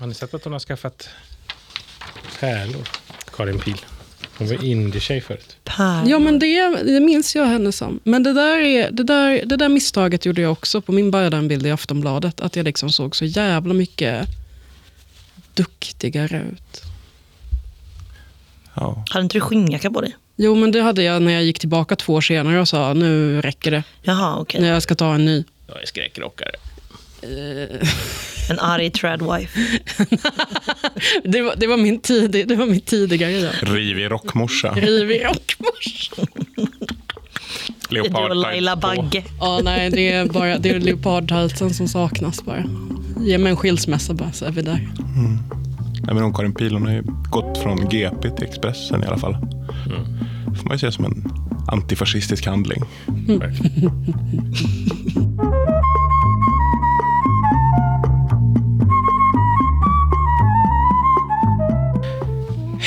Har ni sett att hon har skaffat pärlor? Karin Pil. Hon var indietjej förut. Per. Ja, men det, det minns jag henne som. Men det där, är, det, där, det där misstaget gjorde jag också på min Berdan-bild i Aftonbladet. Att jag liksom såg så jävla mycket duktigare ut. Ja. Hade inte du skinnjacka på dig? Jo, men det hade jag när jag gick tillbaka två år senare och sa nu räcker det. Jaha, okej. När jag ska ta en ny. Jag är skräckrockare. En arg tradwife. Det var, det var, min, tid, det var min tidigare jag. Rivig rockmorsa. Rivig rockmors. Det är du och Laila Bagge. Ja, nej, det är bara det är leopardhalsen som saknas bara. Ge mig en skilsmässa bara så är vi där. Nej, men hon Karin Pil hon har ju gått från GP till Expressen i alla fall. får man ju se som en antifascistisk handling.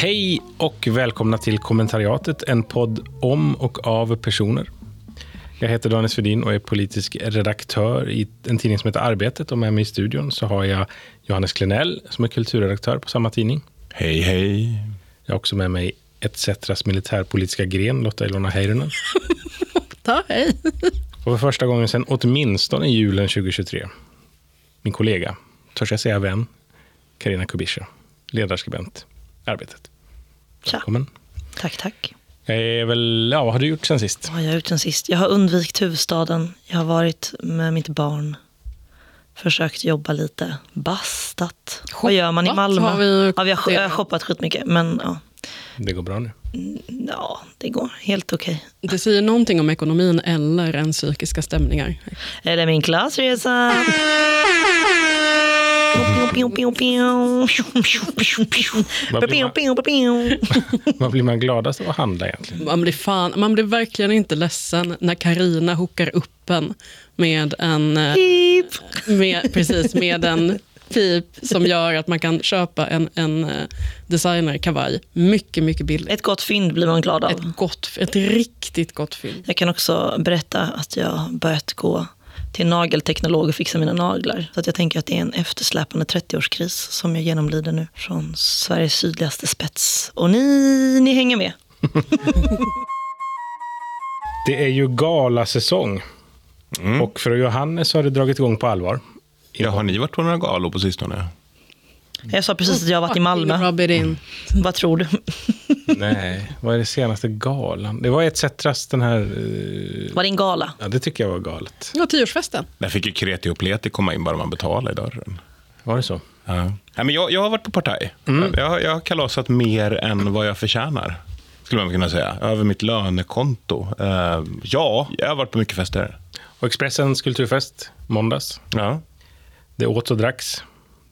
Hej och välkomna till kommentariatet, en podd om och av personer. Jag heter Daniel Svedin och är politisk redaktör i en tidning som heter Arbetet. Och med mig i studion så har jag Johannes Klenell som är kulturredaktör på samma tidning. Hej, hej. Jag har också med mig ETCetras militärpolitiska gren, Lotta Ilona Heirunen. Ta, hej. Och för första gången sedan åtminstone julen 2023, min kollega, törs jag säga vän, Karina Kubisha, ledarskribent, Arbetet. Tja. Välkommen. Tack, tack. Jag är väl, ja, vad har du gjort sen sist? Vad har jag gjort sen sist? Jag har undvikit huvudstaden. Jag har varit med mitt barn. Försökt jobba lite. Bastat. Vad gör man i Shoppat Malmö? har vi- ja, vi har, jag har shoppat skitmycket. Men ja, Det går bra nu. ja det går helt okej. Det säger någonting om ekonomin eller en psykiska stämningar. Är det min klassresa? Vad blir man gladast av att handla egentligen? Man blir, fan, man blir verkligen inte ledsen när Karina hookar upp en med en, eh, Pip. med, precis, med en pip som gör att man kan köpa en, en eh, designerkavaj mycket, mycket billigt. Ett gott fynd blir man glad av. Ett, gott, ett riktigt gott fynd. Jag kan också berätta att jag börjat gå till nagelteknolog och fixa mina naglar. Så att jag tänker att det är en eftersläpande 30-årskris som jag genomlider nu från Sveriges sydligaste spets. Och ni, ni hänger med. Det är ju galasäsong. Och för Johannes har det dragit igång på allvar. Ja, har ni varit på några galor på sistone? Jag sa precis att jag har varit i Malmö. Rub it in. Vad tror du? Nej, vad är det senaste galan? Det var ETCetras den här... eh, Var det en gala? Ja, det tycker jag var galet. Ja, tioårsfesten. Där fick ju kreti och pleti komma in bara man betalade i dörren. Var det så? Ja. Nej, men jag, jag har varit på partaj. Jag, har- jag har kalasat mer än vad jag förtjänar. Skulle man kunna säga. Över mitt lönekonto. Eh, ja, jag har varit på mycket fester. Och Expressens kulturfest, måndags. Ja. Det åts och dracks.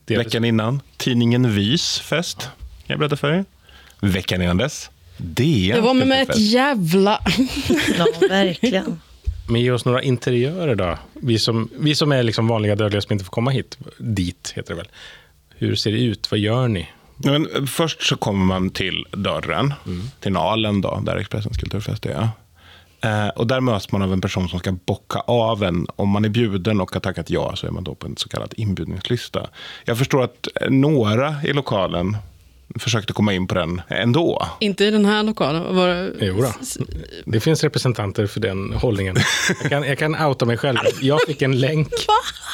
Veckan innan, tidningen Vys fest. Kan jag berätta för er? Veckan innan dess, DN Det var med, med ett jävla... Ja, verkligen. Men ge oss några interiörer då. Vi som, vi som är liksom vanliga dödliga som inte får komma hit. Dit heter det väl. Hur ser det ut? Vad gör ni? Men först så kommer man till dörren, till Nalen då, där Expressens kulturfest är. Eh, och där möts man av en person som ska bocka av en. Om man är bjuden och har tackat ja så är man då på en så kallad inbjudningslista. Jag förstår att eh, några i lokalen försökte komma in på den ändå. Inte i den här lokalen. Var det... Jo då. Det finns representanter för den hållningen. Jag kan, jag kan outa mig själv. Jag fick en länk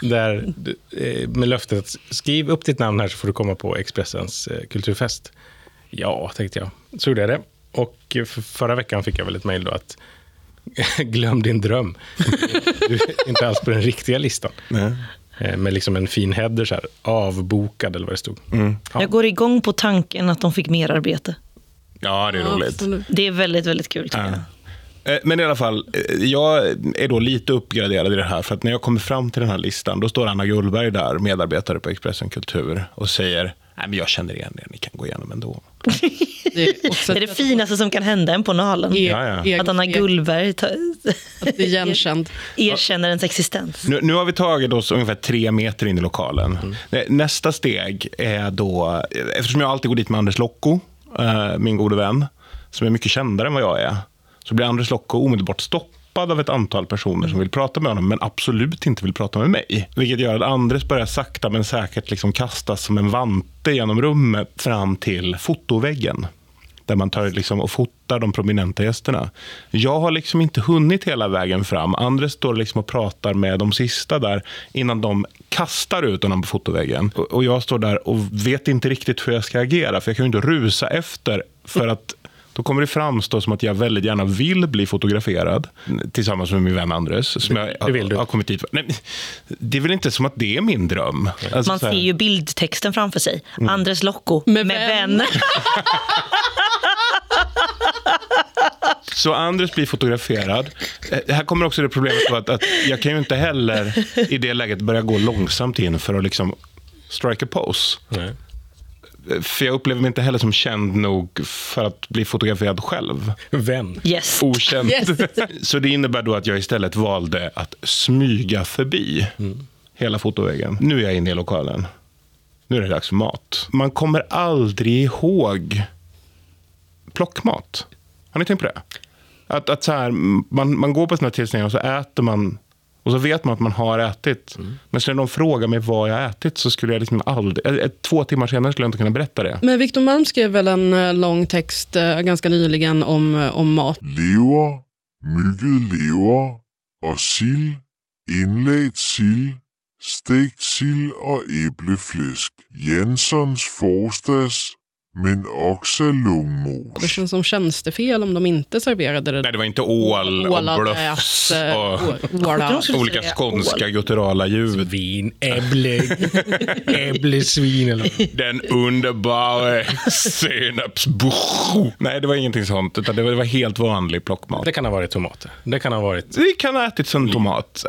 där, eh, med löftet att skriv upp ditt namn här så får du komma på Expressens kulturfest. Ja, tänkte jag. Så gjorde jag det. Och för förra veckan fick jag väl ett mejl då att glöm din dröm. Du är inte alls på den riktiga listan. Eh, Med liksom en fin header så här, avbokad eller vad det stod. Ja. Jag går igång på tanken att de fick mer arbete. Ja, det är roligt. Absolut. Det är väldigt, väldigt kul jag. Eh, Men i alla fall, eh, jag är då lite uppgraderad i det här. För att när jag kommer fram till den här listan, då står Anna Gullberg där, medarbetare på Expressen Kultur, och säger Nej, men jag känner igen er, ni kan gå igenom ändå. Det är också Det är det finaste som kan hända en på Nalen. E- Ja, ja. egen- Att Anna Gullberg ta- Att det är igenkänd. erkänner ens existens. Nu, nu har vi tagit oss ungefär tre meter in i lokalen. Eh, Nästa steg är då, eftersom jag alltid går dit med Anders Locko, eh, min gode vän, som är mycket kändare än vad jag är, så blir Anders Locko omedelbart stoppad stoppad av ett antal personer som vill prata med honom, men absolut inte vill prata med mig. Vilket gör att Andres börjar sakta men säkert liksom kastas som en vante genom rummet fram till fotoväggen där man tar liksom och fotar de prominenta gästerna. Jag har liksom inte hunnit hela vägen fram. Andres står liksom och pratar med de sista där innan de kastar ut honom på fotoväggen. Och, och jag står där och vet inte riktigt hur jag ska agera, för jag kan ju inte rusa efter för att då kommer det framstå som att jag väldigt gärna vill bli fotograferad tillsammans med min vän Andres. Som jag det vill du. har kommit hit för. Nej, det är väl inte som att det är min dröm. Alltså, Man ser ju bildtexten framför sig. Mm. Andres Locko Med med, vän. vän. Så Andres blir fotograferad. Eh, Här kommer också det problemet på att, att jag kan ju inte heller i det läget börja gå långsamt in för att liksom strike a pose. Nej. För jag upplever mig inte heller som känd nog för att bli fotograferad själv. Vän. Yes. Okänd. Yes. Så det innebär då att jag istället valde att smyga förbi hela fotoväggen. Nu är jag inne i lokalen. Nu är det dags för mat. Man kommer aldrig ihåg plockmat. Har ni tänkt på det? Att, att så här, man, man går på såna här tillställningar och så äter man och så vet man att man har ätit. Men skulle någon fråga mig vad jag har ätit så skulle jag liksom aldrig... eh, eh, Två timmar senare skulle jag inte kunna berätta det. Men Victor Malm skrev väl en eh, lång text ganska nyligen om, om mat. lever, mygget lever og sild, indlagt sild, stegt sild og æbleflæsk. Janssons forstads, men också lungmos. Det känns som tjänstefel om de inte serverade det. Nej, det var inte ål och eh, och. Jag skulle olika skånska gutturala ljud. Vin, äbble, äbblesvin eller Den underbara senapsbucho. Nej, det var ingenting sånt. Utan det var, det var helt vanlig plockmat. Det kan ha varit tomater. Det kan ha varit... Det kan ha ätits en tomat.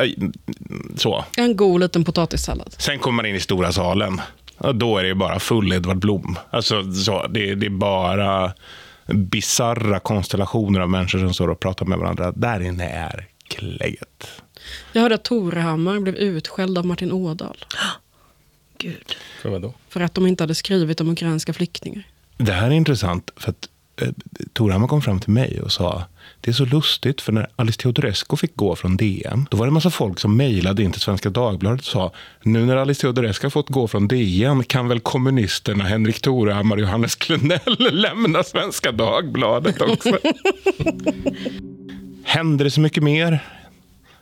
Så. En god liten potatissallad. Sen kommer man in i stora salen. Och då är det bara full Edvard Blom. Alltså, så, det, det är bara bizarra konstellationer av människor som står och pratar med varandra. Där inne är klägget. Jag hörde att Torehammar blev utskälld av Martin Ådahl Gud. För vadå? för att de inte hade skrivit om ukrainska flyktingar. Det här är intressant för att Eh, Torhammar kom fram till mig och sa det är så lustigt för när Alice Teodorescu fick gå från DN då var det en massa folk som mejlade in till Svenska Dagbladet och sa nu när Alice Teodorescu har fått gå från DN kan väl kommunisterna Henrik Torhammar och Johannes Klenell lämna Svenska Dagbladet också. Hände det så mycket mer?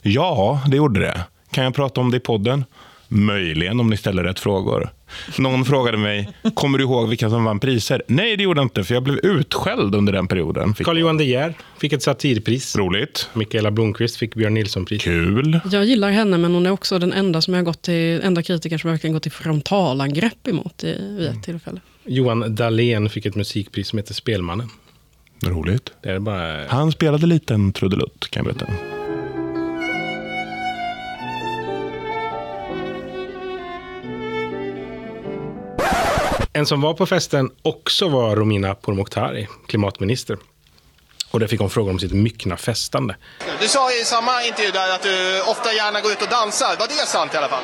Ja, det gjorde det. Kan jag prata om det i podden? Möjligen om ni ställer rätt frågor. Någon frågade mig, kommer du ihåg vilka som vann priser? Nej, det gjorde jag inte, för jag blev utskälld under den perioden. Fick Carl Johan De Geer fick ett satirpris. Roligt. Mikaela Blomqvist fick Björn Nilsson-pris. Kul. Jag gillar henne, men hon är också den enda som jag har gått till, enda kritiker som jag verkligen gått till frontalangrepp emot i, vid ett tillfälle. Johan Dahlén fick ett musikpris som heter Spelmannen. Roligt. Det är bara... Han spelade lite en trudelutt, kan jag berätta. En som var på festen också var Romina Pourmokhtari, klimatminister. Och där fick hon frågor om sitt myckna festande. Du sa i samma intervju där att du ofta gärna går ut och dansar. Var det sant i alla fall?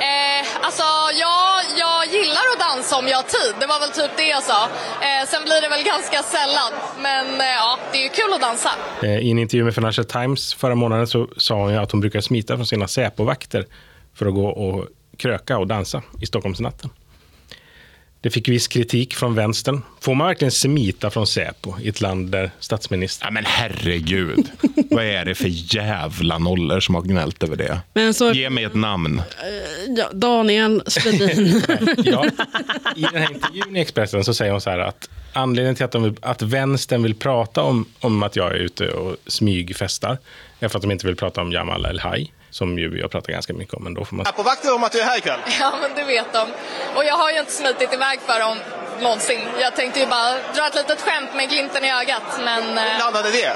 Eh, alltså, ja, jag gillar att dansa om jag har tid. Det var väl typ det jag sa. Eh, sen blir det väl ganska sällan. Men eh, ja, det är ju kul att dansa. Eh, I en intervju med Financial Times förra månaden så sa hon ju att hon brukar smita från sina Säpo-vakter för att gå och kröka och dansa i Stockholmsnatten. Det fick viss kritik från vänstern. Får man verkligen smita från Säpo i ett land där statsministern... Ja, men herregud. Vad är det för jävla nollor som har gnällt över det? Men så, Ge mig ett namn. ja, Daniel Svedin. Ja, I den här intervjun i Expressen så säger hon så här att anledningen till att, de vill, att vänstern vill prata om, om att jag är ute och smygfestar är för att de inte vill prata om Jamal El-Haj, som ju jag pratar ganska mycket om, men då får man... Är på vakter om att du är här ikväll? Ja, men det vet de. Och jag har ju inte smitit iväg för dem någonsin. Jag tänkte ju bara dra ett litet skämt med glimten i ögat. Men Hur eh, landade det?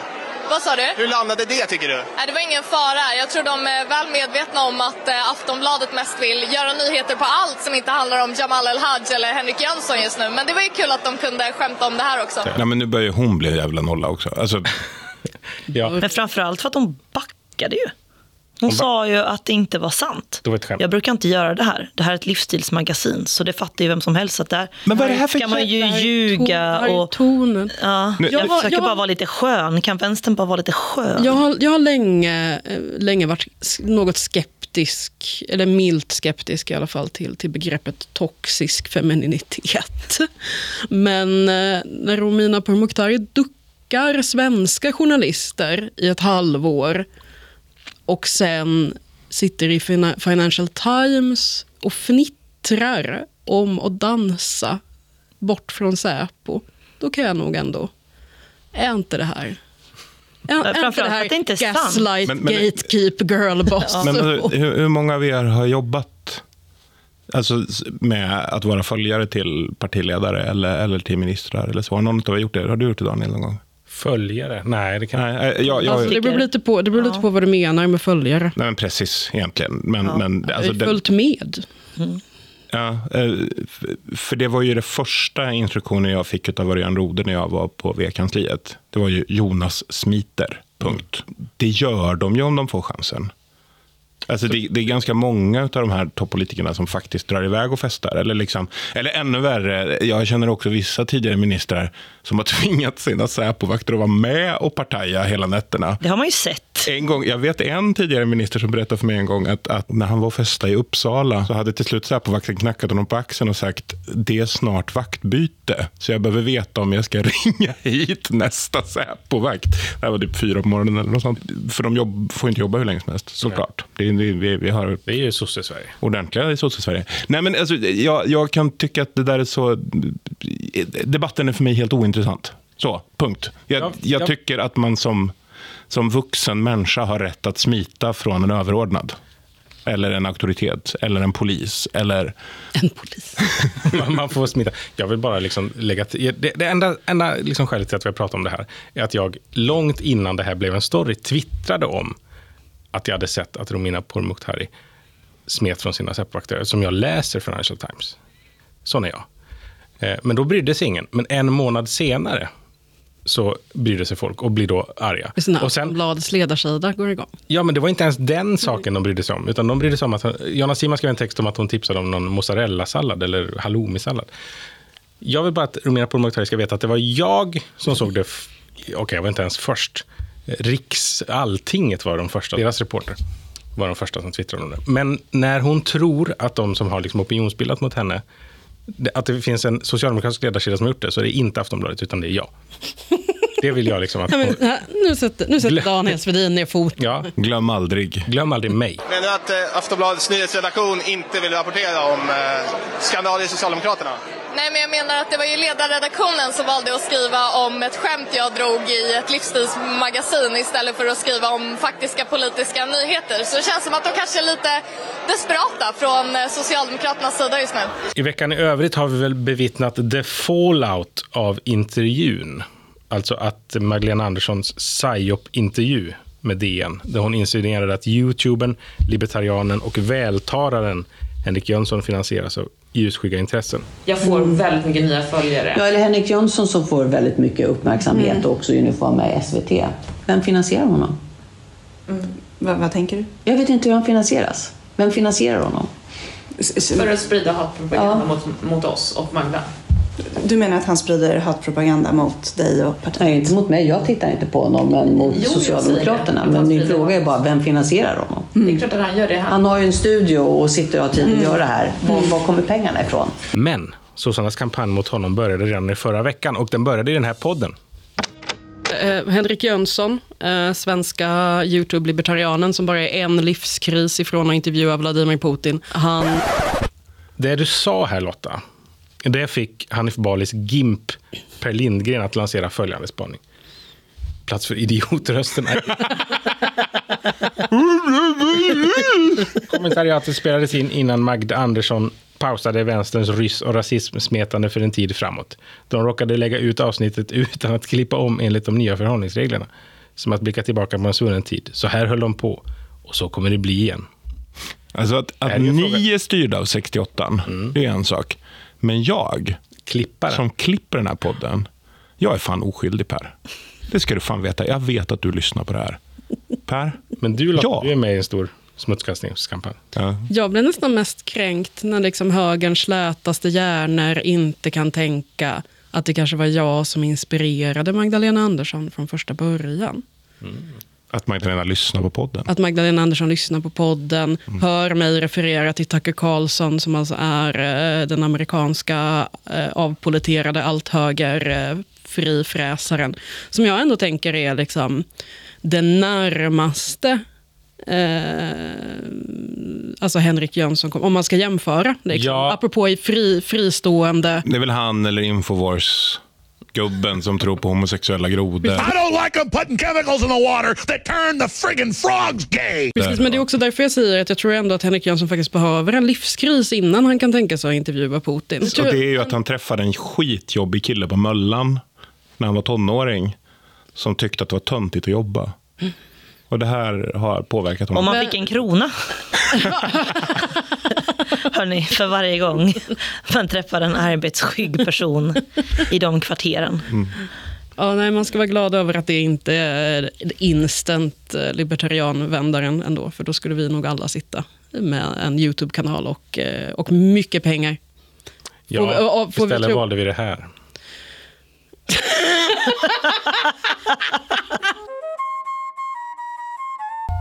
vad sa du? Hur landade det tycker du? Nej, det var ingen fara. Jag tror de är väl medvetna om att eh, Aftonbladet mest vill göra nyheter på allt som inte handlar om Jamal El-Haj eller Henrik Jönsson just nu. Men det var ju kul att de kunde skämta om det här också. Nej, men nu börjar hon bli en jävla nolla också. Alltså, Ja, Men framförallt för att de backade ju. Hon sa ju att det inte var sant. Det var ett skämt. Jag brukar inte göra det här. Det här är ett livsstilsmagasin, så det fattar ju vem som helst att där Men vad är det här för ska man ju ton- ljuga här är och... tonen. Ja, Nu- jag Jag försöker jag bara vara lite skön. Kan vänstern bara vara lite skön? Jag har, jag har länge, eh, länge varit något skeptisk, eller milt skeptisk i alla fall, till, till begreppet toxisk femininitet. Men eh, när Romina Pourmokhtari duckar svenska journalister i ett halvår och sen sitter i Fina- Financial Times och fnittrar om att dansa bort från Säpo, då kan jag nog ändå... Är inte det här... Är, är inte det här att det inte gaslight, Men- men- gatekeep, girlboss? Men alltså, hur, hur många av er har jobbat alltså, med att vara följare till partiledare eller, eller till ministrar? Eller så? Har någon av er gjort det? Har du gjort det, Daniel, någon gång? Följare? Nej, det kan Nej, eh, jag, jag, Alltså, det beror lite på, det beror lite Ja. på vad du menar med följare. nej, men precis, egentligen. Men, men, Jag alltså, följt med. Ja, eh, för det var ju det första instruktionen jag fick av Örjan Rode när jag var på V-kansliet. Det var ju Jonas smiter, punkt. Det gör de ju om de får chansen. Alltså det, det är ganska många av de här toppolitikerna som faktiskt drar iväg och festar. Eller, liksom, eller ännu värre, jag känner också vissa tidigare ministrar som har tvingat sina Säpovakter att vara med och partaja hela nätterna. Det har man ju sett. En gång, jag vet en tidigare minister som berättade för mig en gång att, att när han var och festade i Uppsala så hade till slut Säpovakten knackat honom på axeln och sagt det är snart vaktbyte. Så jag behöver veta om jag ska ringa hit nästa Säpovakt. Det här var typ fyra på morgonen eller något sånt. För de jobb, får inte jobba hur länge som helst, såklart. Det, det, vi, vi har Det är ju sosse-Sverige. ordentliga i Sosse-Sverige. Nej, men alltså, jag, jag kan tycka att det där är så... Debatten är för mig helt ointressant. Så, punkt. Jag, Ja, jag ja. tycker att man som, som vuxen människa har rätt att smita från en överordnad. Eller en auktoritet, eller en polis, eller... En polis. Man, man får smita. Jag vill bara liksom lägga till. Det, det enda, enda liksom skälet till att vi har pratat om det här är att jag långt innan det här blev en story twittrade om att jag hade sett att Romina Pourmokhtari smet från sina Säpovakter, som jag läser Financial Times. Sån är jag. Eh, Men då brydde sig ingen. Men en månad senare så brydde sig folk och blir då arga. Är när Och sen, Aftonbladets ledarsida går igång. Ja, men det var inte ens den saken de brydde sig om. Utan de brydde sig om att Jonna Sima skrev en text om att hon tipsade om någon mozzarellasallad eller halloumi-sallad. Jag vill bara att Romina Pourmokhtari ska veta att det var jag som såg det. Okej, jag var inte ens först. Riks, Alltinget var de första. Deras reporter var de första som twittrade om det. Men när hon tror att de som har liksom opinionsbildat mot henne att det finns en socialdemokratisk ledarsida som har gjort det, så är det inte Aftonbladet, utan det är jag. Det vill jag liksom att... Men, här, nu sätter, nu sätter Daniel Svedin ner foten. Ja, Glöm aldrig. glöm aldrig mig. Du att eh, Aftonbladets nyhetsredaktion inte vill rapportera om eh, skandaler i Socialdemokraterna? Nej, men jag menar att det var ju ledarredaktionen som valde att skriva om ett skämt jag drog i ett livsstilsmagasin istället för att skriva om faktiska politiska nyheter. Så det känns som att de kanske är lite desperata från eh, Socialdemokraternas sida just nu. I veckan i övrigt har vi väl bevittnat the fallout av intervjun. Alltså att Magdalena Anderssons psyop-intervju med DN, där hon insinuerade att youtubern, libertarianen och vältararen Henrik Jönsson finansieras av ljusskygga intressen. Jag får väldigt mycket nya följare. Ja, eller Henrik Jönsson som får väldigt mycket uppmärksamhet och också uniforma i SVT. Vem finansierar honom? Vad, vad tänker du? Jag vet inte hur han finansieras. Vem finansierar honom? För att sprida hatpropaganda mot, mot oss och Magda. Du menar att han sprider hatpropaganda mot dig och partiet? Nej, inte mot mig. Jag tittar inte på honom, men mot Jo, Socialdemokraterna. Men min fråga är bara, vem finansierar honom? Det är klart att han gör det. Han, Han har ju en studio och sitter och har tid att göra det här. Var, var kommer pengarna ifrån? Men sossarnas kampanj mot honom började redan i förra veckan och den började i den här podden. Eh, Henrik Jönsson, eh, svenska YouTube-libertarianen som bara är en livskris ifrån att intervjua Vladimir Putin. Han Det du sa här Lotta, det fick Hanif Balis GIMP Per Lindgren att lansera följande spaning. Plats för idiotrösterna. Kommentariatet spelades in innan Magda Andersson pausade vänsterns ryss och rasismsmetande för en tid framåt. De råkade lägga ut avsnittet utan att klippa om enligt de nya förhållningsreglerna. Som att blicka tillbaka på en svunnen tid. Så här höll de på. Och så kommer det bli igen. Alltså att, att ni fråga. Mm. är styrda av 68, det är en sak. Men jag, Klipparen. som klipper den här podden, jag är fan oskyldig Per. Det ska du fan veta. Jag vet att du lyssnar på det här. Per? Men du, Lotta, Ja. du är med i en stor smutskastningskampanj. Ja. Jag blir nästan mest kränkt när liksom högerns slätaste hjärnor inte kan tänka att det kanske var jag som inspirerade Magdalena Andersson från första början. Att Magdalena lyssnar på podden. Att Magdalena Andersson lyssnar på podden, hör mig referera till Tucker Carlson som alltså är eh, den amerikanska eh, avpoliterade althöger eh, frifräsaren. Som jag ändå tänker är liksom den närmaste eh, alltså Henrik Jönsson, om man ska jämföra. Liksom. Ja. Apropå i fri, fristående... Det är väl han eller Infowars-gubben som tror på homosexuella grodor. I don't like them putting chemicals in the water that turn the friggin' frogs gay. Precis, men det är också därför jag säger att jag tror ändå att Henrik Jönsson faktiskt behöver en livskris innan han kan tänka sig att intervjua Putin. Och det är ju att han träffade en skitjobbig kille på Möllan när han var tonåring som tyckte att det var töntigt att jobba. Och det här har påverkat honom. Om man fick en krona. Hörni, för varje gång man träffar en arbetsskygg person i de kvarteren. Ja, nej, man ska vara glad över att det inte är instant eh, libertarianvändaren ändå, för då skulle vi nog alla sitta med en YouTube-kanal och, eh, och mycket pengar. Ja, Och- och- och får vi istället tro- valde vi det här.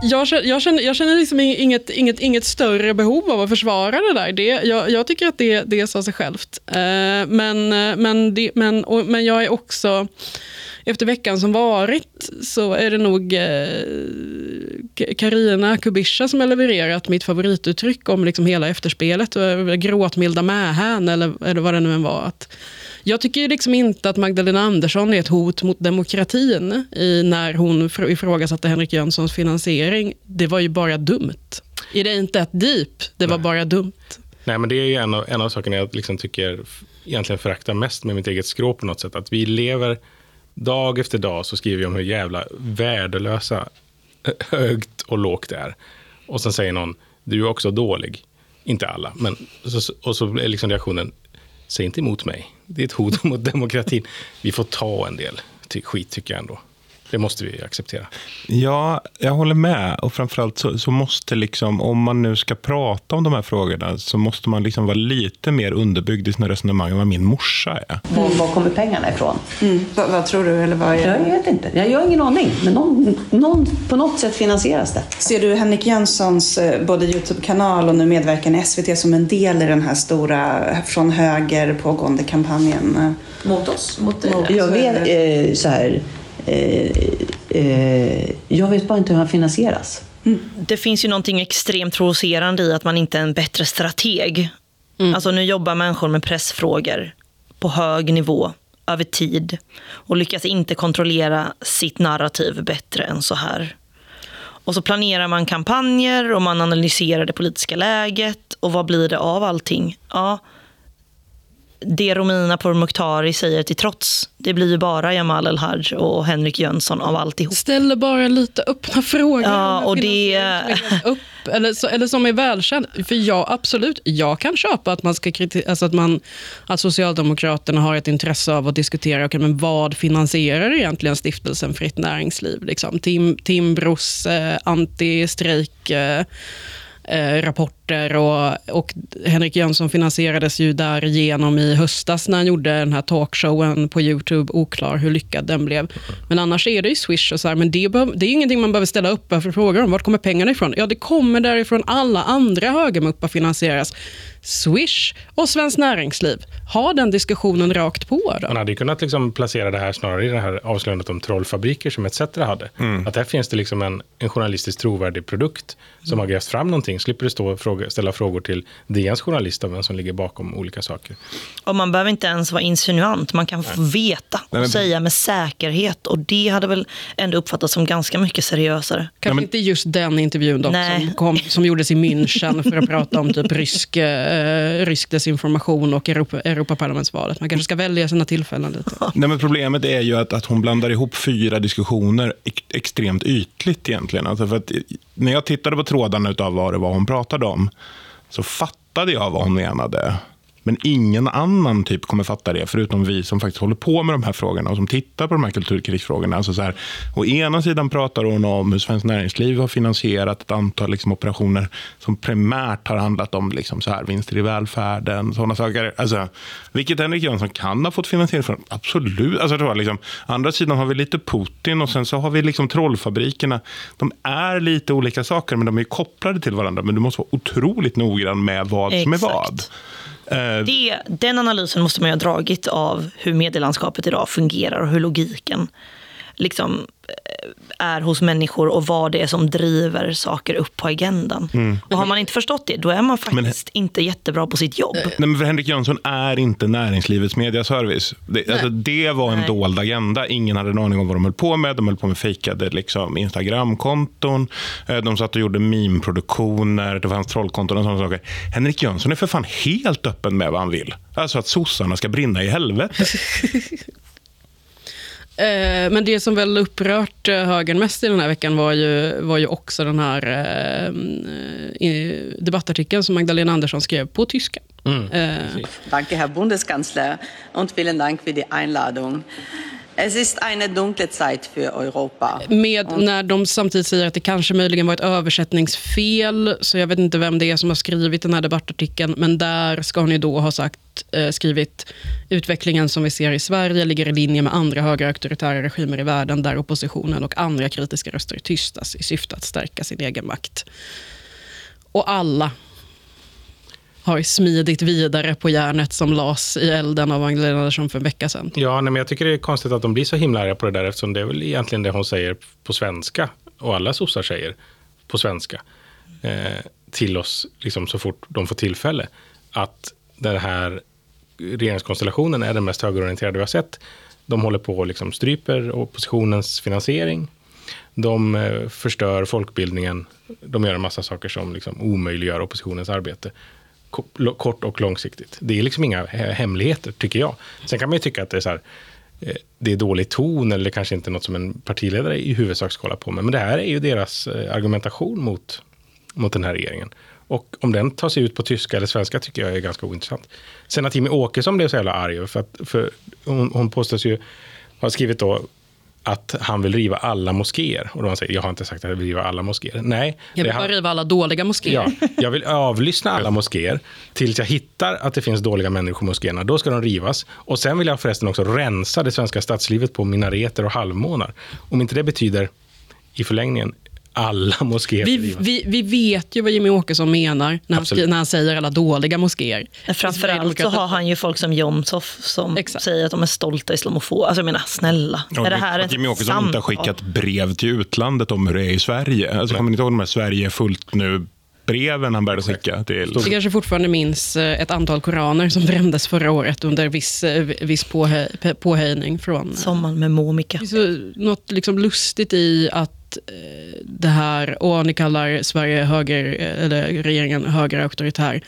Jag känner, jag känner, jag känner liksom inget, inget, inget större behov av att försvara det där. Det, jag, jag tycker att det, det sa sig självt. Eh, men, eh, men, det, men, och, men jag är också, efter veckan som varit, så är det nog eh, Kubisha som har levererat mitt favorituttryck om liksom hela efterspelet. Gråtmilda mähän eller, eller vad det nu än var. Att, jag tycker liksom inte att Magdalena Andersson är ett hot mot demokratin i när hon fr- ifrågasatte Henrik Jönssons finansiering. Det var ju bara dumt. Är det inte ett deep? Det var bara dumt. Nej, men det är ju en av, en av sakerna jag liksom tycker egentligen föraktar mest med mitt eget skrå på något sätt. Att vi lever dag efter dag så skriver vi om hur jävla värdelösa högt och lågt det är. Och sen säger någon, du är också dålig. Inte alla, men så, och så är liksom reaktionen, säg inte emot mig. Det är ett hot mot demokratin. Vi får ta en del ty- skit tycker jag ändå. Det måste vi acceptera. Ja, jag håller med. Och framförallt så, så måste liksom, om man nu ska prata om de här frågorna, så måste man liksom vara lite mer underbyggd i sina resonemang än vad min morsa är. Var, var kommer pengarna ifrån? Mm. Vad, vad tror du? Eller vad är Jag vet inte. Jag, jag har ingen aning. Men någon, någon, på något sätt finansieras det. Ser du Henrik Jönssons eh, både Youtube-kanal och nu medverkan i SVT som en del i den här stora från höger pågående kampanjen? Mot oss? Mot, Mot- jag vet eh, så här. Eh, eh, jag vet bara inte hur han finansieras. Det finns ju någonting extremt provocerande i att man inte är en bättre strateg. Alltså nu jobbar människor med pressfrågor på hög nivå över tid och lyckas inte kontrollera sitt narrativ bättre än så här. Och så planerar man kampanjer och man analyserar det politiska läget och vad blir det av allting? Ja, det Romina Pourmokhtari säger till trots, det blir ju bara Jamal El-Haj och Henrik Jönsson av alltihop. Ställer bara lite öppna frågor. Ja, och det- upp, eller, så, eller som är välkänd. För jag, absolut, jag kan köpa att, man ska kriti- alltså att, man, att Socialdemokraterna har ett intresse av att diskutera okay, men vad finansierar egentligen stiftelsen Fritt Näringsliv. Liksom. Tim, Timbros eh, anti-strejk eh, eh, rapporter och, och Henrik Jönsson finansierades ju därigenom i höstas när han gjorde den här talkshowen på Youtube, oklar hur lyckad den blev. Men annars är det ju Swish och så här, men det, behöv- det är ingenting man behöver ställa upp för frågor om. Vart kommer pengarna ifrån? Ja, det kommer därifrån alla andra högermuppar finansieras. Swish och Svenskt Näringsliv. Ha den diskussionen rakt på då. Man hade ju kunnat liksom placera det här snarare i det här avslöjandet om trollfabriker som ETC hade. Att här finns det liksom en, en journalistiskt trovärdig produkt som har grävt fram någonting. Slipper du stå och fråga, ställa frågor till DNs journalist om vem som ligger bakom olika saker. Och man behöver inte ens vara insinuant, man kan få veta och Nej, men- säga med säkerhet. Och det hade väl ändå uppfattats som ganska mycket seriösare. Kanske inte just den intervjun dock, Nej. som, kom, som gjordes i München för att prata om typ rysk, eh, rysk desinformation och Europa, Europaparlamentsvalet. Man kanske ska välja sina tillfällen lite. Nej, men problemet är ju att, att hon blandar ihop fyra diskussioner ex- extremt ytligt egentligen. Alltså för att, när jag tittade på trådarna av vad det var hon pratade om så fattade jag vad hon menade. Men ingen annan typ kommer fatta det, förutom vi som faktiskt håller på med de här frågorna och som tittar på de här kulturkrigsfrågorna. Alltså så här, å ena sidan pratar hon om hur Svenskt Näringsliv har finansierat ett antal liksom, operationer som primärt har handlat om liksom, så här, vinster i välfärden, sådana saker. Alltså, vilket Henrik Jönsson kan ha fått finansiering från, absolut. Alltså, jag liksom, andra sidan har vi lite Putin och sen så har vi liksom trollfabrikerna. De är lite olika saker, men de är kopplade till varandra. Men du måste vara otroligt noggrann med vad som är vad. Eh, Det, den analysen måste man ju ha dragit av hur medielandskapet idag fungerar och hur logiken liksom eh, är hos människor och vad det är som driver saker upp på agendan. Mm. Och har man inte förstått det, då är man faktiskt inte jättebra på sitt jobb. Nej, men för Henrik Jönsson är inte näringslivets mediaservice. Det, alltså, det var en Nej. dold agenda. Ingen hade en aning om vad de höll på med. De höll på med fejkade liksom, Instagramkonton. Eh, De satt och gjorde meme-produktioner. Det fanns trollkonton och sådana saker. Henrik Jönsson är för fan helt öppen med vad han vill. Alltså att sossarna ska brinna i helvete. Eh, Men det som väl upprört eh, högern mest i den här veckan var ju, var ju också den här eh, debattartikeln som Magdalena Andersson skrev på tyska. Eh, Danke, Herr Bundeskanzler, und vielen Dank für die Einladung. Es ist eine dunkle Zeit für Europa. Med när de samtidigt säger att det kanske möjligen var ett översättningsfel, så jag vet inte vem det är som har skrivit den här debattartikeln, men där ska hon ju då ha sagt, eh, skrivit utvecklingen som vi ser i Sverige ligger i linje med andra högerauktoritära regimer i världen där oppositionen och andra kritiska röster tystas i syfte att stärka sin egen makt. Och alla har smidigt vidare på järnet som las i elden av Magdalena Andersson för en vecka sedan. Ja, nej, men jag tycker det är konstigt att de blir så himla arga på det där eftersom det är väl egentligen det hon säger på svenska och alla sossar säger på svenska eh, till oss liksom, så fort de får tillfälle. Att den här regeringskonstellationen är den mest högerorienterade vi har sett. De håller på och liksom stryper oppositionens finansiering. De eh, förstör folkbildningen. De gör en massa saker som liksom omöjliggör oppositionens arbete. Kort och långsiktigt. Det är liksom inga hemligheter, tycker jag. Sen kan man ju tycka att det är, så här, eh, det är dålig ton eller kanske inte något som en partiledare i huvudsak ska hålla på med. Men det här är ju deras eh, argumentation mot, mot den här regeringen. Och om den tar sig ut på tyska eller svenska tycker jag är ganska ointressant. Sen att Jimmie Åkesson blev så jävla arg, för, att, för hon, hon påstås ju ha skrivit då att han vill riva alla moskéer. Och då han säger, jag har inte sagt att jag vill riva alla moskéer. Nej, Jag vill han- bara riva alla dåliga moskéer. Ja, jag vill avlyssna alla moskéer tills jag hittar att det finns dåliga människor i moskéerna. Då ska de rivas. Och sen vill jag förresten också rensa det svenska stadslivet på minareter och halvmånar. Om inte det betyder i förlängningen alla moskéer Vi, vi, vi vet ju vad Jimmy Åkesson menar när han, när han säger alla dåliga moskéer. Framförallt så har han ju folk som Jomshof som säger att de är stolta islamofober. Alltså jag menar, snälla. Ja, är det här att Jimmie Åkesson inte har skickat brev till utlandet om hur det är i Sverige. Alltså, kommer ni inte ihåg de här Sverige är fullt nu breven han började skicka till... Vi kanske fortfarande minns eh, ett antal koraner som brändes förra året under viss, eh, viss påhej, pe- påhejning från... Sommaren med Momika. Något liksom lustigt i att eh, det här, och ni kallar Sverige höger, eller regeringen högerauktoritär,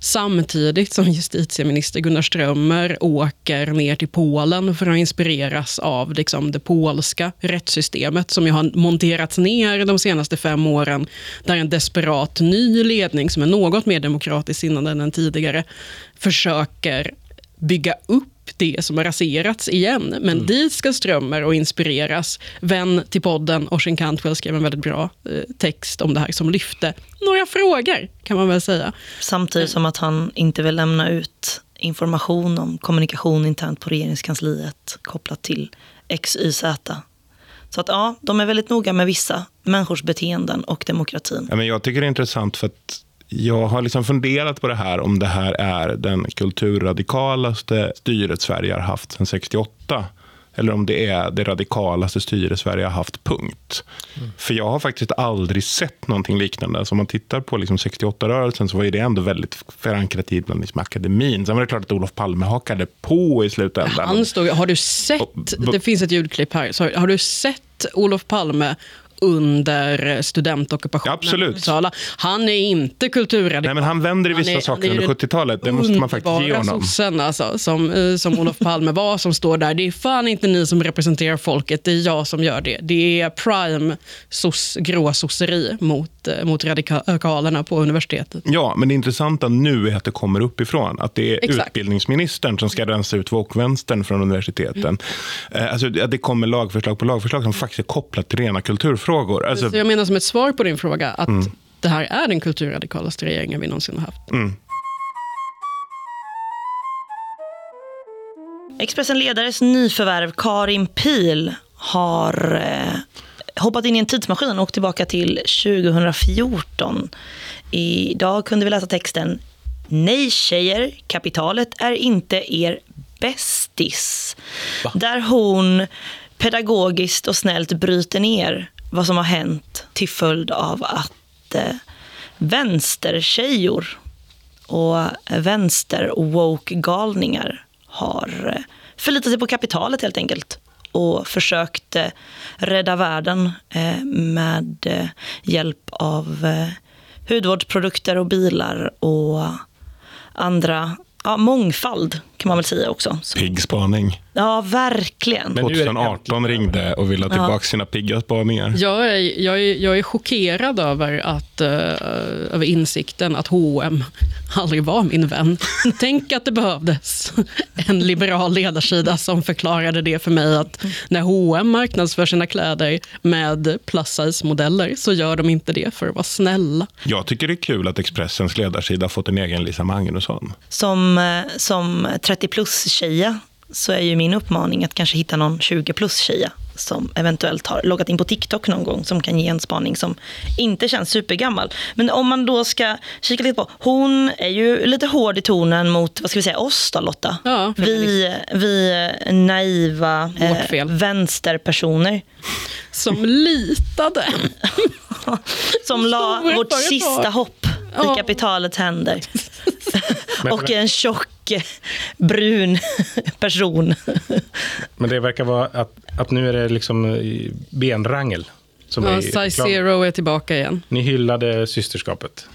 samtidigt som justitieminister Gunnar Strömmer åker ner till Polen för att inspireras av liksom, det polska rättssystemet som ju har monterats ner de senaste fem åren, där en desperat ny ledning som är något mer demokratiskt sinnad än den tidigare försöker bygga upp det som har raserats igen. Men dit ska Strömmer och inspireras. Vän till podden, Orsin Cantwell, skrev en väldigt bra eh, text om det här som lyfte några frågor, kan man väl säga. Samtidigt som att han inte vill lämna ut information om kommunikation internt på regeringskansliet kopplat till XYZ. Så att ja, de är väldigt noga med vissa människors beteenden och demokratin. Ja, men jag tycker det är intressant för att jag har liksom funderat på det här om det här är den kulturradikalaste styret Sverige har haft sedan 68. Eller om det är det radikalaste styre Sverige har haft, punkt. För jag har faktiskt aldrig sett någonting liknande. Så om man tittar på liksom 68-rörelsen så var ju det ändå väldigt förankrat i bland liksom akademin. Sen var det klart att Olof Palme hakade på i slutändan. Han stod, har du sett, det finns ett ljudklipp här, så har du sett Olof Palme under studentockupationen Absolut. i Uppsala? Han är inte kulturradikal. Nej, men han vänder i vissa är- saker under den 70-talet. Det måste man faktiskt ge honom. sossen alltså, som, eh, som Olof Palme var, som står där. Det är fan inte ni som representerar folket, det är jag som gör det. Det är prime sos, gråsosseri mot mot, eh, mot radikalerna på universitetet. Ja, men det intressanta nu är att det kommer uppifrån. Att det är Exakt. utbildningsministern som ska rensa ut woke-vänstern från universiteten. Eh, Alltså, att det kommer lagförslag på lagförslag som faktiskt är kopplat till rena kulturfrågor. Alltså, Så jag menar som ett svar på din fråga att Mm. det här är den kulturradikalaste regeringen vi någonsin har haft. mm. Expressen Ledares nyförvärv Karin Pil har eh, hoppat in i en tidsmaskin och åkt tillbaka till 2014. Idag kunde vi läsa texten Nej tjejer, kapitalet är inte er bästis. Där hon pedagogiskt och snällt bryter ner vad som har hänt till följd av att eh, vänstertjejor och vänster och woke-galningar har eh, förlitat sig på kapitalet helt enkelt och försökte rädda världen eh, med eh, hjälp av eh, hudvårdsprodukter och bilar och andra, ja, mångfald kan man väl säga också. Pigg spaning. Ja, verkligen. Men 2018 ringde och ville ha tillbaka sina pigga spaningar. Jag är, jag är, jag är chockerad över, att, uh, över insikten att H&M aldrig var min vän. Tänk att det behövdes en liberal ledarsida som förklarade det för mig att när H&M marknadsför sina kläder med plus size-modeller så gör de inte det för att vara snälla. Jag tycker det är kul att Expressens ledarsida fått en egen Lisa Magnusson. Som, eh, som 30 plus-tjeja så är ju min uppmaning att kanske hitta någon 20 plus-tjeja som eventuellt har loggat in på TikTok någon gång som kan ge en spaning som inte känns supergammal. Men om man då ska kika lite på, hon är ju lite hård i tonen mot, vad ska vi säga, oss då Lotta? Ja, vi, vi naiva eh, vänsterpersoner. Som litade. som la vårt sista hopp Ja. i kapitalets händer. Men- och en tjock, brun person. Men det verkar vara att, att nu är det liksom eh, benrangel. Som är Ja, i size zero är tillbaka igen. Ni hyllade systerskapet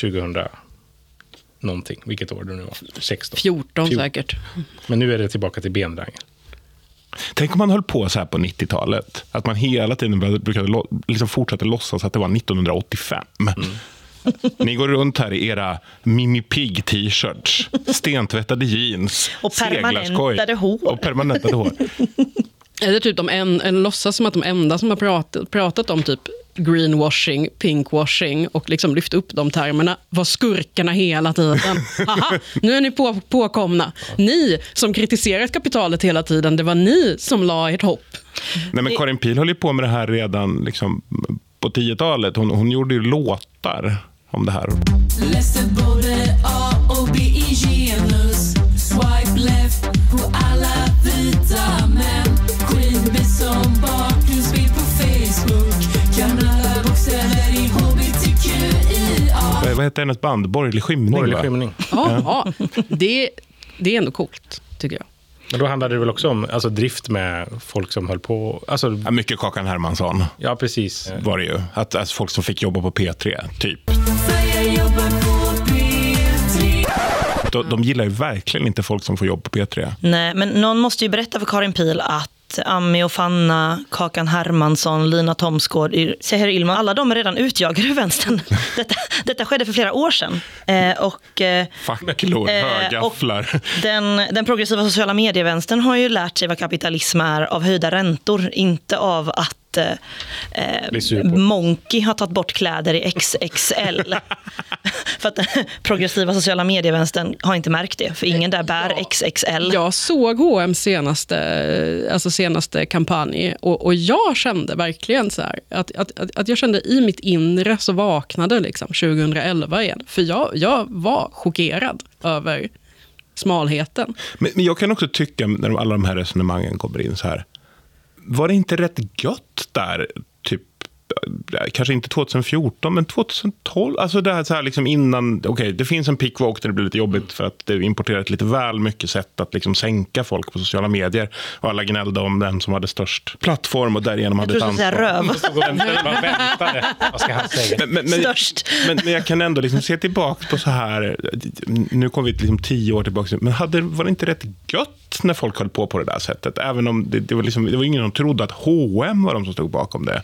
2000 någonting, vilket år det nu var. 16. 14 Fjol- säkert. Men nu är det tillbaka till benrangel. Tänk om man höll på så här på 90-talet. Att man hela tiden brukade liksom fortsatte låtsas att det var 1985. Ni går runt här i era Mimi Pigg t-shirts, stentvättade jeans, Och permanentade hår. Och permanentade hår. Eller typ de en, eller låtsas som att de enda som har pratat, pratat om typ greenwashing, pinkwashing och liksom lyft upp de termerna var skurkarna hela tiden. Haha, nu är ni på, påkomna. Ni som kritiserat kapitalet hela tiden, det var ni som la ert hopp. Nej, men Karin Pil höll ju på med det här redan liksom, på 10-talet. Hon, hon gjorde ju låtar om det här. Läser både A och B i genus Swipe left på alla vita män Queen som bakgrundsbild på Facebook Kan alla bokstäver i HBTQIA Vad, hette hennes band? Borgerlig skymning? Borgerlig va? skymning. Ja, det, det är ändå coolt, tycker jag. Men då handlade det väl också om alltså, drift med folk som höll på... Alltså, Ja, mycket Kakan Hermansson ja, precis. var det ju. Att, alltså, folk som fick jobba på P3, typ. För jag jobbar på P3 De, de gillar ju verkligen inte folk som får jobb på P3. Nej, men någon måste ju berätta för Karin Pil att Ami och Fanna, Kakan Hermansson, Lina Thomsgård, Seher Ilman, alla de är redan utjagade ur vänstern. Detta, detta skedde för flera år sedan. Eh, och, eh, Facklor, Eh, högafflar. den, den progressiva sociala medievänstern har ju lärt sig vad kapitalism är av höjda räntor, inte av att eh, sur eh. Monkey har tagit bort kläder i XXL. för att den progressiva sociala medievänstern har inte märkt det, för ingen där bär XXL. Jag såg H&M senaste, alltså senaste kampanj och, och jag kände verkligen så här, att, att, att, att jag kände i mitt inre så vaknade liksom 2011 igen. För jag, jag var chockerad över smalheten. Men, men jag kan också tycka, när alla de här resonemangen kommer in så här. Var det inte rätt gött där, kanske inte 2014, men 2012? Alltså det här, så här liksom innan, okej, det finns en pick woke där det blir lite jobbigt för att det är importerat lite väl mycket sätt att liksom sänka folk på sociala medier. Och alla gnällde om den som hade störst plattform och därigenom Jag hade tror ett du ansvar. röv. Stod och väntade, bara väntade. Vad ska han säga? Men, men, men, Störst. men, men jag kan ändå liksom se tillbaka på så här, nu kommer vi till liksom tio år tillbaka, men hade, var det inte rätt gött när folk höll på på det där sättet? Även om det, det, var, liksom, det var ingen som trodde att H&M var de som stod bakom det.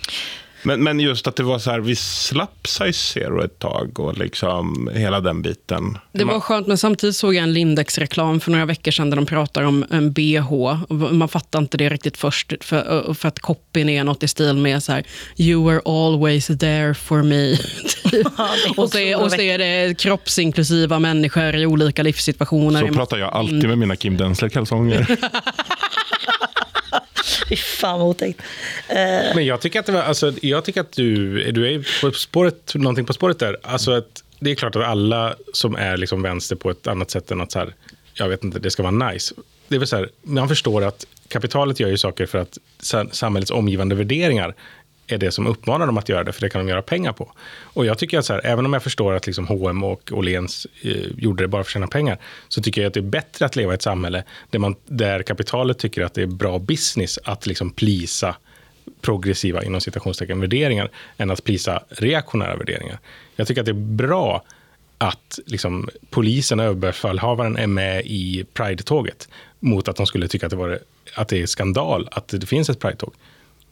Men, men just att det var så här, vi slapp size zero ett tag och liksom hela den biten. Det var skönt, men samtidigt såg jag en Lindex-reklam för några veckor sedan där de pratar om en bh. Och Man fattar inte det riktigt först, för, för att copyn är något i stil med så här, You were always there for me. och, så är, och så är det kroppsinklusiva människor i olika livssituationer. Så pratar jag alltid med mina Kim Densler-kalsonger. Fy fan vad otäckt. Uh. Men jag tycker att, det var, alltså, jag tycker att du, du är på spåret, någonting på spåret där. Alltså att, det är klart att alla som är liksom vänster på ett annat sätt än att så här, jag vet inte, det ska vara nice. Det är väl så här, man förstår att kapitalet gör ju saker för att samhällets omgivande värderingar är det som uppmanar dem att göra det, för det kan de göra pengar på. Och jag tycker att så här, även om jag förstår att liksom H&M och Åhléns eh, gjorde det bara för att tjäna pengar, så tycker jag att det är bättre att leva i ett samhälle där, man, där kapitalet tycker att det är bra business att liksom plisa progressiva, inom citationstecken, värderingar, än att plisa reaktionära värderingar. Jag tycker att det är bra att liksom, polisen och överbefälhavaren är med i Pride-tåget mot att de skulle tycka att det, var, att det är skandal att det finns ett Pride-tåg.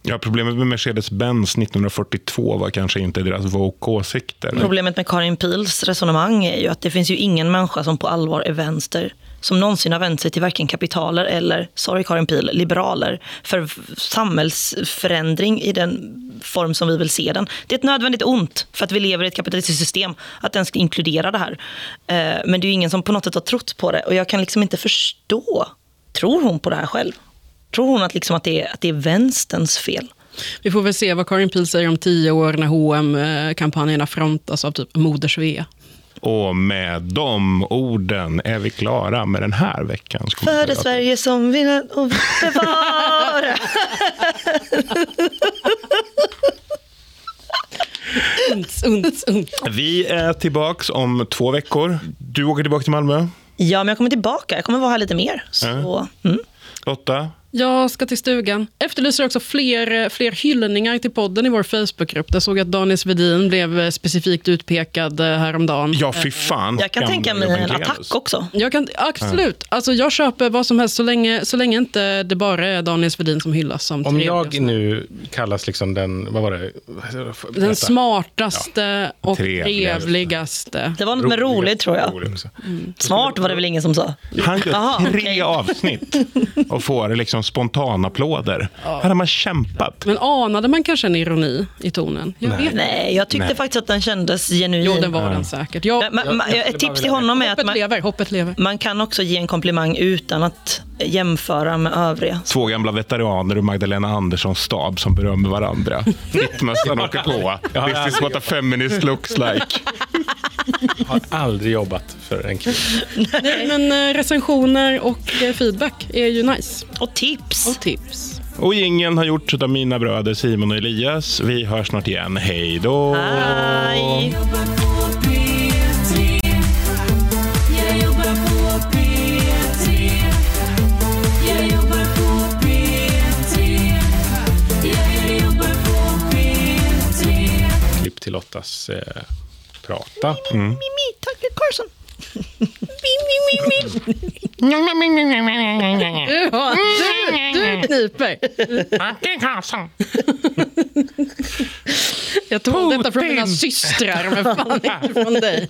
Ja, problemet med Mercedes-Benz 1942 var kanske inte deras woke-åsikter. Problemet med Karin Pils resonemang är ju att det finns ju ingen människa som på allvar är vänster som någonsin har vänt sig till varken kapitaler eller, sorry Karin Pil, liberaler för samhällsförändring i den form som vi vill se den. Det är ett nödvändigt ont för att vi lever i ett kapitalistiskt system att den ska inkludera det här. Eh, men det är ju ingen som på något sätt har trott på det och jag kan liksom inte förstå. Tror hon på det här själv? Tror hon att, liksom att, det, är, att det är vänsterns fel? Vi får väl se vad Karin Pil säger om tio år när hm kampanjerna frontas av typ Moder Svea. Och med de orden är vi klara med den här veckans För det kommentator. Sverige som vill och bevara. Unts, unts, unts. Vi är tillbaks om två veckor. Du åker tillbaka till Malmö. Ja, men jag kommer tillbaka. Jag kommer vara här lite mer. Så, mm. Lotta? Jag ska till stugan. Efterlyser också fler, fler hyllningar till podden i vår Facebookgrupp. Där såg jag att Daniel Svedin blev eh, specifikt utpekad eh, häromdagen. Ja, fy fan. Jag kan tänka mig en attack också. Jag kan, absolut. Alltså, jag köper vad som helst så länge, så länge inte det bara är Daniel Svedin som hyllas som Om jag nu kallas liksom den, vad var det? Den Berätta. smartaste och Trevligaste. trevligaste. Det var något med roligt tror jag. Rolig också. Smart var det väl ingen som sa. Han gör tre avsnitt och får liksom spontanapplåder. Här har man kämpat. Men anade man kanske en ironi i tonen? Jag vet inte. Nej, jag tyckte Nej. faktiskt att den kändes genuin. Jo, det var den säkert. Jag, men- men ett tips till honom är att man, lever, hoppet lever. man kan också ge en komplimang utan att jämföra med övriga. Två gamla veteraner och Magdalena Anderssons stab som berömmer varandra. Mittmössan åker på. This is what a feminist looks like. har aldrig jobbat för en kvinna. Nej, men eh, recensioner och eh, feedback är ju nice. Och tips. Och tips. Och ingen har gjorts av mina bröder Simon och Elias. Vi hörs snart igen. Hej då! Hej! Till Lottas eh, prata. Mimi, Tucker Carlson. Ja, du, du kniper. Jag tog detta från mina systrar, men fan inte från dig.